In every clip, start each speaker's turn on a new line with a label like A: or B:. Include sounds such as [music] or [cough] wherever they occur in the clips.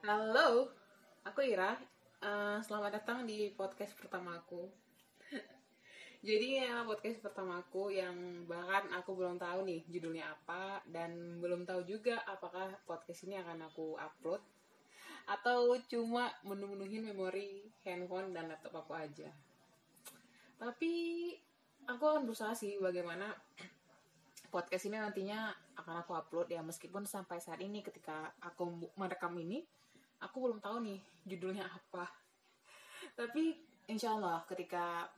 A: Halo, aku Ira. Eh, selamat datang di podcast pertamaku. [laughs] Jadi ya podcast pertamaku yang bahkan aku belum tahu nih judulnya apa dan belum tahu juga apakah podcast ini akan aku upload atau cuma menu-menuhin memori handphone dan laptop aku aja. Tapi aku akan berusaha sih bagaimana [clears throat] podcast ini nantinya akan aku upload ya meskipun sampai saat ini ketika aku merekam ini aku belum tahu nih judulnya apa. Tapi insya Allah ketika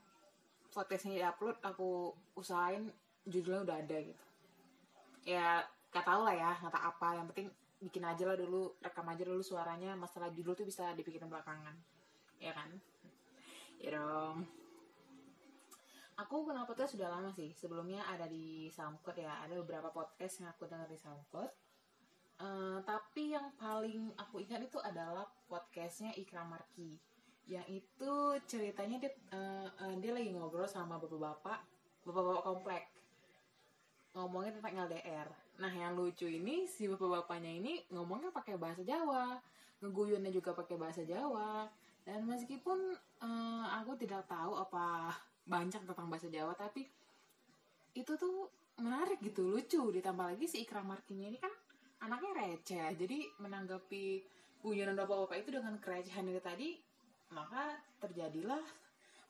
A: podcast ini upload aku usahain judulnya udah ada gitu. Ya gak tau lah ya tahu apa. Yang penting bikin aja lah dulu rekam aja dulu suaranya. Masalah judul tuh bisa dipikirin belakangan. Ya kan? Ya dong. Aku kenal podcast sudah lama sih. Sebelumnya ada di SoundCloud ya. Ada beberapa podcast yang aku dengar di SoundCloud Eh, tapi yang paling aku ingat itu adalah podcastnya Ikram Marki. Yang itu ceritanya dia eh, eh, dia lagi ngobrol sama bapak-bapak bapak-bapak komplek. Ngomongin tentang LDR nah yang lucu ini si bapak-bapaknya ini ngomongnya pakai bahasa Jawa. Ngeguyunnya juga pakai bahasa Jawa. Dan meskipun eh, aku tidak tahu apa banyak tentang bahasa Jawa tapi itu tuh menarik gitu lucu. Ditambah lagi si Ikram Markinya ini kan anaknya receh. Jadi menanggapi guyonan bapak-bapak itu dengan kerecehan itu tadi maka terjadilah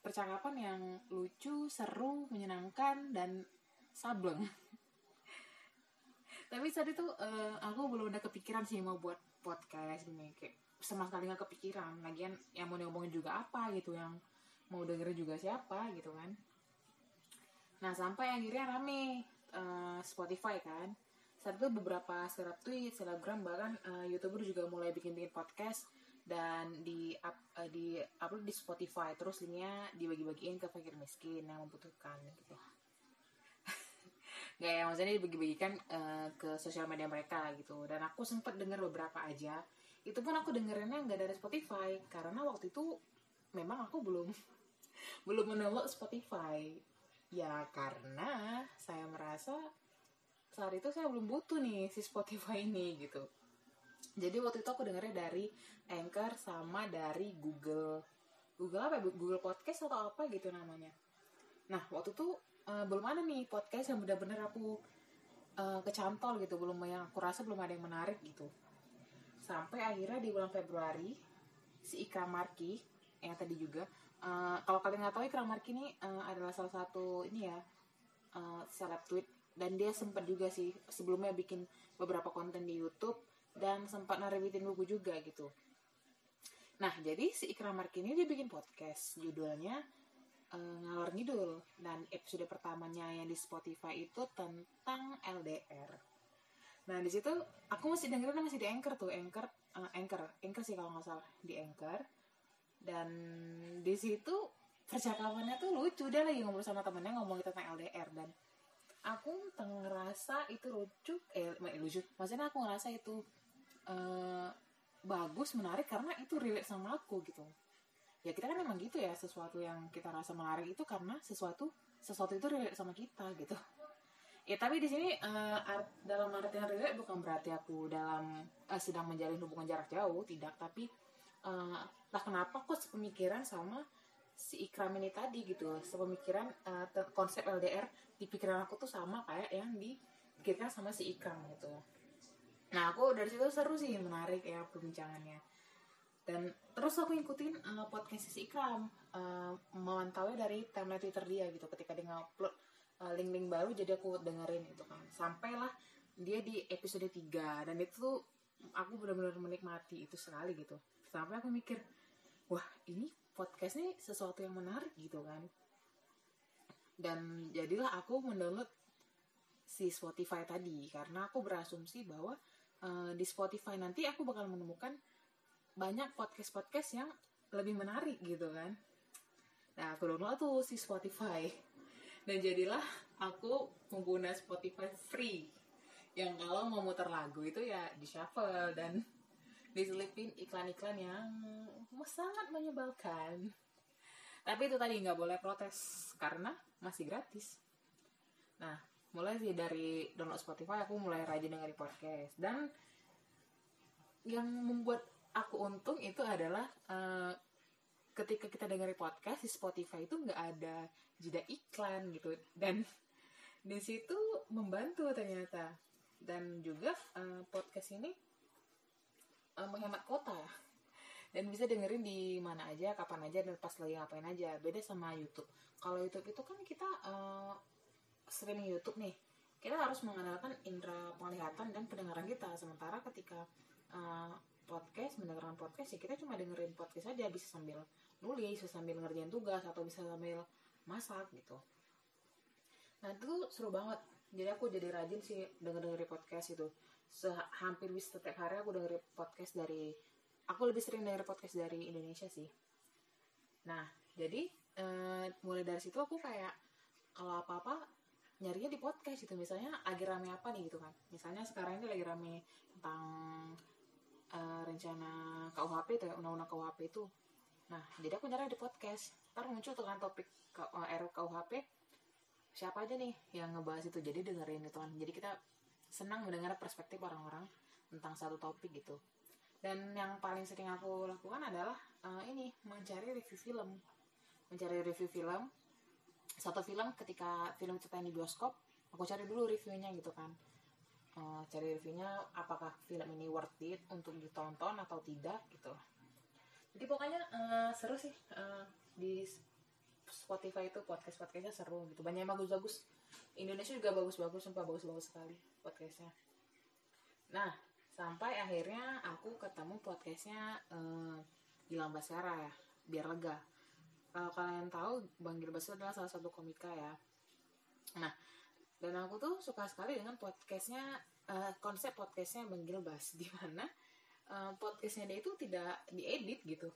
A: percakapan yang lucu seru menyenangkan dan sableng. [laughs] Tapi saat itu eh, aku belum ada kepikiran sih mau buat podcast ini. Kayak sama sekali nggak kepikiran. Lagian yang mau ngomongin juga apa gitu yang mau dengerin juga siapa gitu kan. Nah sampai akhirnya rame eh, Spotify kan saat itu beberapa seleb tweet, selebgram bahkan uh, youtuber juga mulai bikin-bikin podcast dan di up, uh, di upload di Spotify. Terus linknya dibagi-bagiin ke fakir miskin yang membutuhkan gitu. [laughs] Nggak ya maksudnya dibagi-bagikan uh, ke sosial media mereka gitu. Dan aku sempat dengar beberapa aja. Itu pun aku dengerinnya nggak dari Spotify karena waktu itu memang aku belum [laughs] belum mendownload Spotify. Ya karena saya merasa saat itu saya belum butuh nih si Spotify ini gitu. Jadi waktu itu aku dengarnya dari Anchor sama dari Google. Google apa ya? Google Podcast atau apa gitu namanya. Nah waktu itu uh, belum ada nih podcast yang benar-benar aku uh, kecantol gitu. Belum yang aku rasa belum ada yang menarik gitu. Sampai akhirnya di bulan Februari si Ikram Marki yang tadi juga uh, kalau kalian nggak tahu Ikram Marki ini uh, adalah salah satu ini ya uh, seleb tweet dan dia sempat juga sih sebelumnya bikin beberapa konten di YouTube dan sempat narebitin buku juga gitu. Nah, jadi si Ikram Markini dia bikin podcast judulnya uh, Ngalor Ngidul dan episode pertamanya yang di Spotify itu tentang LDR. Nah, di situ aku masih dengerin masih di Anchor tuh, Anchor uh, Anchor, Anchor sih kalau nggak salah di Anchor. Dan di situ percakapannya tuh lucu dia lagi ngobrol sama temennya ngomongin tentang LDR dan aku ngerasa itu lucu eh lucu. Maksudnya aku ngerasa itu uh, bagus menarik karena itu relate sama aku gitu. Ya kita kan emang gitu ya sesuatu yang kita rasa menarik itu karena sesuatu sesuatu itu relate sama kita gitu. Ya tapi di sini uh, art, dalam artian relate bukan berarti aku dalam uh, sedang menjalin hubungan jarak jauh tidak. Tapi uh, lah kenapa kok sepemikiran sama si Ikram ini tadi gitu sepemikiran uh, konsep LDR di pikiran aku tuh sama kayak yang dipikirkan sama si Ikram gitu. Nah aku dari situ seru sih menarik ya perbincangannya. Dan terus aku ngikutin uh, podcast si Ikram uh, memantaunya dari timeline Twitter dia gitu. Ketika dia ngupload link-link baru jadi aku dengerin gitu kan. Sampailah dia di episode 3 dan itu aku benar-benar menikmati itu sekali gitu. Sampai aku mikir wah ini podcast ini sesuatu yang menarik gitu kan. Dan jadilah aku mendownload si Spotify tadi karena aku berasumsi bahwa uh, di Spotify nanti aku bakal menemukan banyak podcast-podcast yang lebih menarik gitu kan. Nah aku download tuh si Spotify. Dan jadilah aku pengguna Spotify free. Yang kalau mau muter lagu itu ya di shuffle dan diselipin iklan-iklan yang sangat menyebalkan. Tapi itu tadi nggak boleh protes karena masih gratis. Nah mulai sih dari download Spotify aku mulai rajin dengerin podcast. Dan yang membuat aku untung itu adalah uh, ketika kita dengerin podcast di Spotify itu nggak ada jeda iklan gitu. Dan di situ membantu ternyata. Dan juga uh, podcast ini uh, menghemat kota dan bisa dengerin di mana aja kapan aja dan pas lagi ngapain aja. Beda sama YouTube. Kalau YouTube itu kan kita uh, streaming YouTube nih. Kita harus mengandalkan indera penglihatan dan pendengaran kita. Sementara ketika uh, podcast mendengarkan podcast ya kita cuma dengerin podcast aja bisa sambil nulis bisa sambil ngerjain tugas atau bisa sambil masak gitu. Nah itu seru banget. Jadi aku jadi rajin sih denger dengerin podcast itu hampir bisa setiap hari aku dengerin podcast dari aku lebih sering denger podcast dari Indonesia sih. Nah jadi uh, mulai dari situ aku kayak kalau apa apa nyarinya di podcast gitu. Misalnya lagi rame apa nih gitu kan. Misalnya sekarang ini lagi rame tentang uh, rencana KUHP itu ya undang-undang KUHP itu. Nah jadi aku nyari di podcast. Ntar muncul tuh kan topik uh, eh, KUHP siapa aja nih yang ngebahas itu? Jadi dengerin itu kan. Jadi kita senang mendengar perspektif orang-orang tentang satu topik gitu. Dan yang paling sering aku lakukan adalah uh, ini mencari review film. Mencari review film. Satu film ketika film cerita di bioskop aku cari dulu reviewnya gitu kan. Uh, cari reviewnya apakah film ini worth it untuk ditonton atau tidak gitu. Jadi pokoknya uh, seru sih uh, di Spotify itu podcast podcastnya seru gitu. Banyak yang bagus-bagus. Indonesia juga bagus-bagus sumpah bagus-bagus sekali podcastnya. Nah sampai akhirnya aku ketemu podcastnya uh, Gilang Baskara ya biar lega. Kalau kalian tahu Bang Gilbas adalah salah satu komika ya. Nah dan aku tuh suka sekali dengan podcastnya uh, konsep podcastnya Bang Gilbas di mana uh, podcastnya dia itu tidak diedit gitu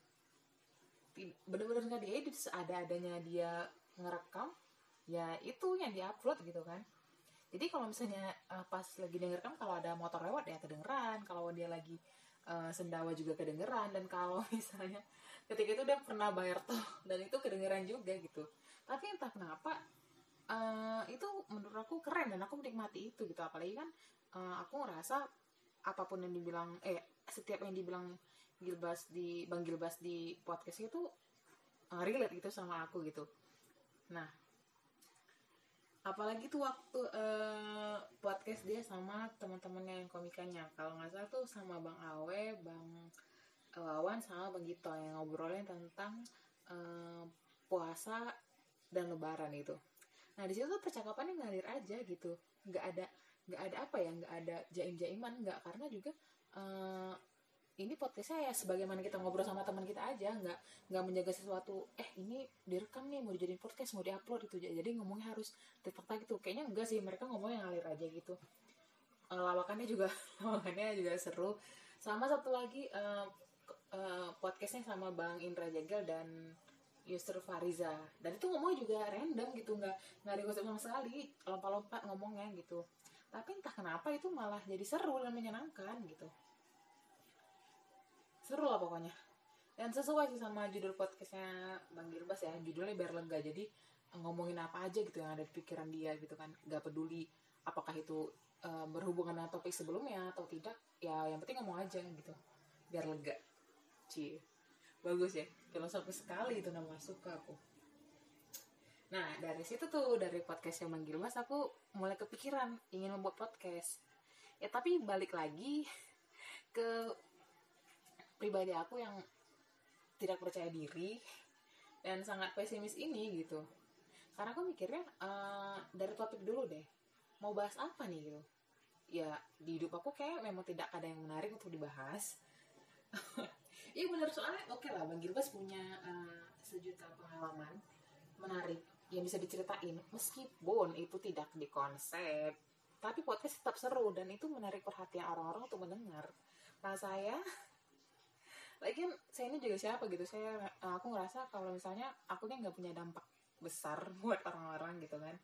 A: bener-bener nggak diedit ada-adanya dia ngerekam ya itu yang diupload gitu kan. Jadi kalau misalnya uh, pas lagi dengerkan kalau ada motor lewat ya kedengeran. Kalau dia lagi uh, sendawa juga kedengeran. Dan kalau [laughs] misalnya ketika itu dia pernah bayar tol dan itu kedengeran juga gitu. Tapi entah kenapa uh, itu menurut aku keren dan aku menikmati itu gitu. Apalagi kan uh, aku ngerasa apa pun yang dibilang eh setiap yang dibilang Gilbas di Bang Gilbas di podcast itu uh, relate gitu sama aku gitu. Nah apalagi tuh waktu uh, podcast dia sama teman-temannya yang komikanya. Kalau nggak salah tuh sama bang Awe bang Wawan sama bang Gito yang ngobrolin tentang uh, puasa dan lebaran itu. Nah di situ tuh percakapannya ngalir aja gitu. Nggak ada nggak ada apa ya nggak ada jaim jaiman nggak. Karena juga uh, ini podcastnya ya sebagaimana kita ngobrol sama teman kita aja nggak nggak menjaga sesuatu eh ini direkam nih mau dijadiin podcast mau diupload itu jadi ngomongnya harus tetap gitu. Kayaknya enggak sih mereka ngomongnya ngalir aja gitu. Uh, lawakannya juga [laughs] lawakannya juga seru. Sama satu lagi uh, uh, podcastnya sama bang Indra Jagel dan Yusuf Fariza. Dan itu ngomongnya juga random gitu nggak nggak ada sama sekali lompat-lompat ngomongnya gitu. Tapi entah kenapa itu malah jadi seru dan menyenangkan gitu seru lah pokoknya. Dan sesuai sih sama judul podcastnya Bang Gilbas ya. Judulnya biar lega. Jadi ngomongin apa aja gitu yang ada di pikiran dia gitu kan. Gak peduli apakah itu uh, berhubungan dengan topik sebelumnya atau tidak. Ya yang penting ngomong aja gitu. Biar lega. Cie bagus ya. Filosofis sekali itu nama. Suka aku. Nah dari situ tuh dari podcast yang manggil mas aku mulai kepikiran ingin membuat podcast. Ya tapi balik lagi ke pribadi aku yang tidak percaya diri dan sangat pesimis ini gitu. Karena aku mikirnya uh, dari topik dulu deh mau bahas apa nih gitu? Ya di hidup aku kayak memang tidak ada yang menarik untuk dibahas. [laughs] Iya bener soalnya oke okay lah bang Gilbas punya uh, sejuta pengalaman menarik yang bisa diceritain. Meskipun itu tidak di konsep tapi podcast tetap seru dan itu menarik perhatian orang-orang untuk mendengar. Nah saya lagian saya ini juga siapa gitu? Saya aku ngerasa kalau misalnya aku kan nggak punya dampak besar [laughs] buat orang-orang gitu kan.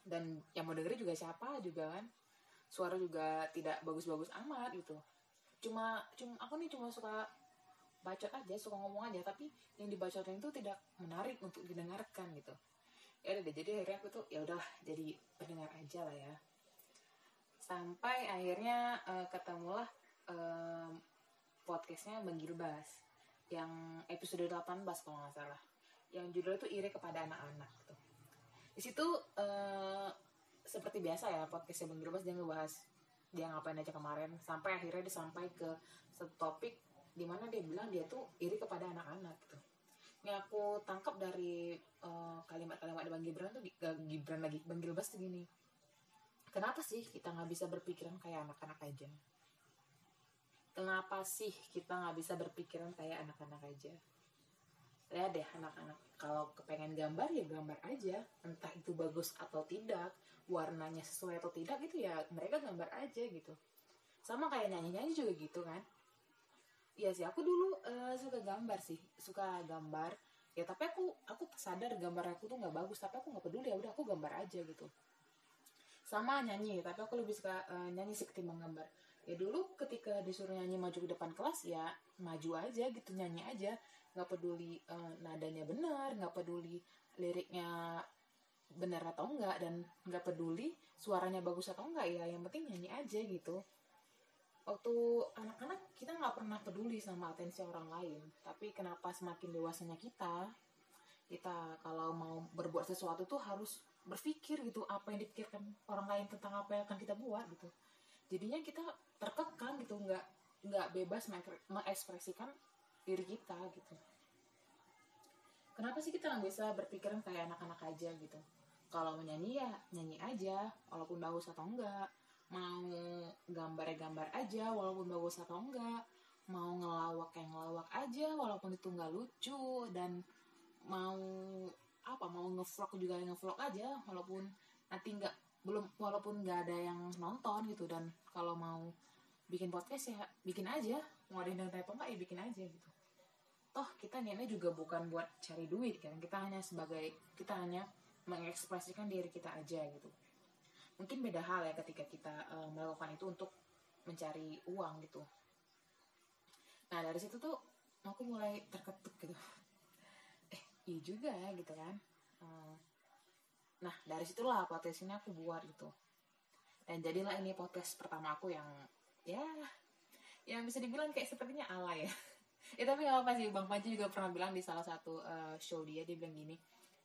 A: Dan yang mau dengerin juga siapa juga kan? Suara juga tidak bagus-bagus amat gitu. Cuma cuma aku nih cuma suka bacot aja suka ngomong aja. Tapi yang dibacotin itu tidak menarik untuk didengarkan gitu. Ya udah jadi akhirnya aku tuh ya udah jadi pendengar aja lah ya. Sampai akhirnya uh, ketemulah podcastnya Bang Gilbas yang episode 18 kalau nggak salah yang judulnya itu iri kepada anak-anak gitu. di situ uh, seperti biasa ya podcastnya Bang Gilbas dia ngebahas dia ngapain aja kemarin sampai akhirnya dia sampai ke satu topik di mana dia bilang dia tuh iri kepada anak-anak gitu. Yang aku tangkap dari uh, kalimat-kalimat Bang Gibran tuh uh, Gibran lagi Bang Gilbas tuh gini. Kenapa sih kita nggak bisa berpikiran kayak anak-anak aja kenapa sih kita nggak bisa berpikiran kayak anak-anak aja? Lihat deh anak-anak. Kalau kepengen gambar ya gambar aja. Entah itu bagus atau tidak warnanya sesuai atau tidak gitu ya mereka gambar aja gitu. Sama kayak nyanyi-nyanyi juga gitu kan. Iya sih aku dulu uh, suka gambar sih. Suka gambar. Ya tapi aku aku sadar gambar aku tuh nggak bagus. Tapi aku nggak peduli ya udah aku gambar aja gitu. Sama nyanyi. Tapi aku lebih suka uh, nyanyi sih ketimbang gambar ya dulu ketika disuruh nyanyi maju ke depan kelas ya maju aja gitu nyanyi aja. Nggak peduli uh, nadanya benar nggak peduli liriknya benar atau enggak dan nggak peduli suaranya bagus atau enggak ya yang penting nyanyi aja gitu. Waktu anak-anak kita nggak pernah peduli sama atensi orang lain. Tapi kenapa semakin dewasanya kita? Kita kalau mau berbuat sesuatu tuh harus berpikir gitu apa yang dipikirkan orang lain tentang apa yang akan kita buat gitu. Jadinya kita terkekang gitu nggak nggak bebas mengekspresikan diri kita gitu. Kenapa sih kita nggak bisa berpikiran kayak anak-anak aja gitu? Kalau mau nyanyi ya nyanyi aja walaupun bagus atau enggak mau gambar gambar aja walaupun bagus atau enggak mau ngelawak yang ngelawak aja walaupun itu nggak lucu. Dan mau apa mau ngevlog juga ngevlog aja walaupun nanti nggak belum walaupun nggak ada yang nonton gitu. Dan kalau mau bikin podcast ya bikin aja. Mau ada yang apa enggak ya bikin aja gitu. Toh kita niatnya juga bukan buat cari duit kan. Kita hanya sebagai kita hanya mengekspresikan diri kita aja gitu. Mungkin beda hal ya ketika kita uh, melakukan itu untuk mencari uang gitu. Nah dari situ tuh aku mulai terketuk gitu. [laughs] Iya juga ya gitu kan. Hmm. nah dari situlah podcast ini aku buat gitu. Dan jadilah ini podcast pertama aku yang ya yang bisa dibilang kayak sepertinya ala ya. [laughs] Ya tapi gak apa sih. Bang Panji juga pernah bilang di salah satu uh, show dia dia bilang gini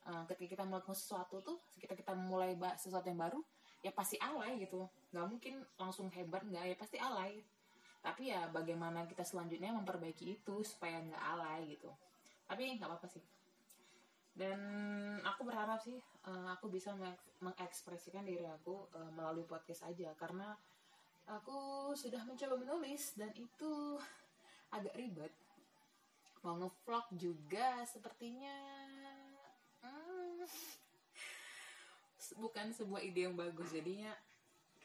A: uh, ketika kita melakukan sesuatu tuh ketika kita mulai sesuatu yang baru ya pasti alay gitu. Nggak mungkin langsung hebat nggak ya pasti alay. Tapi ya bagaimana kita selanjutnya memperbaiki itu supaya nggak alay gitu. Tapi nggak apa-apa sih. Dan aku berharap sih uh, aku bisa mengekspresikan diri aku uh, melalui podcast aja. Karena aku sudah mencoba menulis dan itu agak ribet. Mau ngevlog juga sepertinya hmm, bukan sebuah ide yang bagus. Jadinya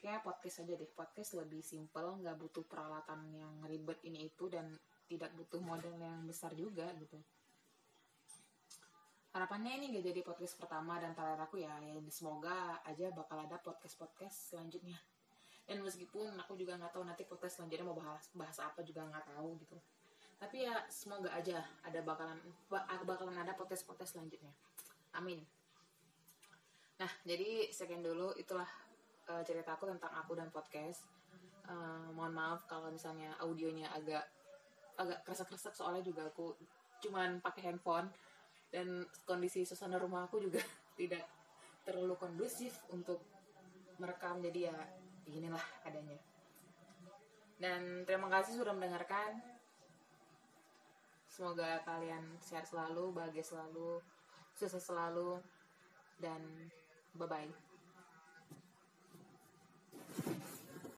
A: kayak podcast aja deh. Podcast lebih simple nggak butuh peralatan yang ribet ini itu dan tidak butuh modal yang besar juga gitu. Harapannya ini gak jadi podcast pertama dan terakhir aku ya, ya semoga aja bakal ada podcast podcast selanjutnya dan meskipun aku juga nggak tahu nanti podcast selanjutnya mau bahas bahas apa juga nggak tahu gitu. Tapi ya semoga aja ada bakalan bakalan ada podcast podcast selanjutnya. Amin. Nah jadi sekian dulu. Itulah uh, cerita aku tentang aku dan podcast. Uh, mohon maaf kalau misalnya audionya agak agak kresek-kresek soalnya juga aku cuman pakai handphone. Dan kondisi suasana rumah aku juga [laughs] tidak terlalu kondusif untuk merekam. Jadi ya inilah adanya. Dan terima kasih sudah mendengarkan. Semoga kalian sehat selalu bahagia selalu sukses selalu dan bye bye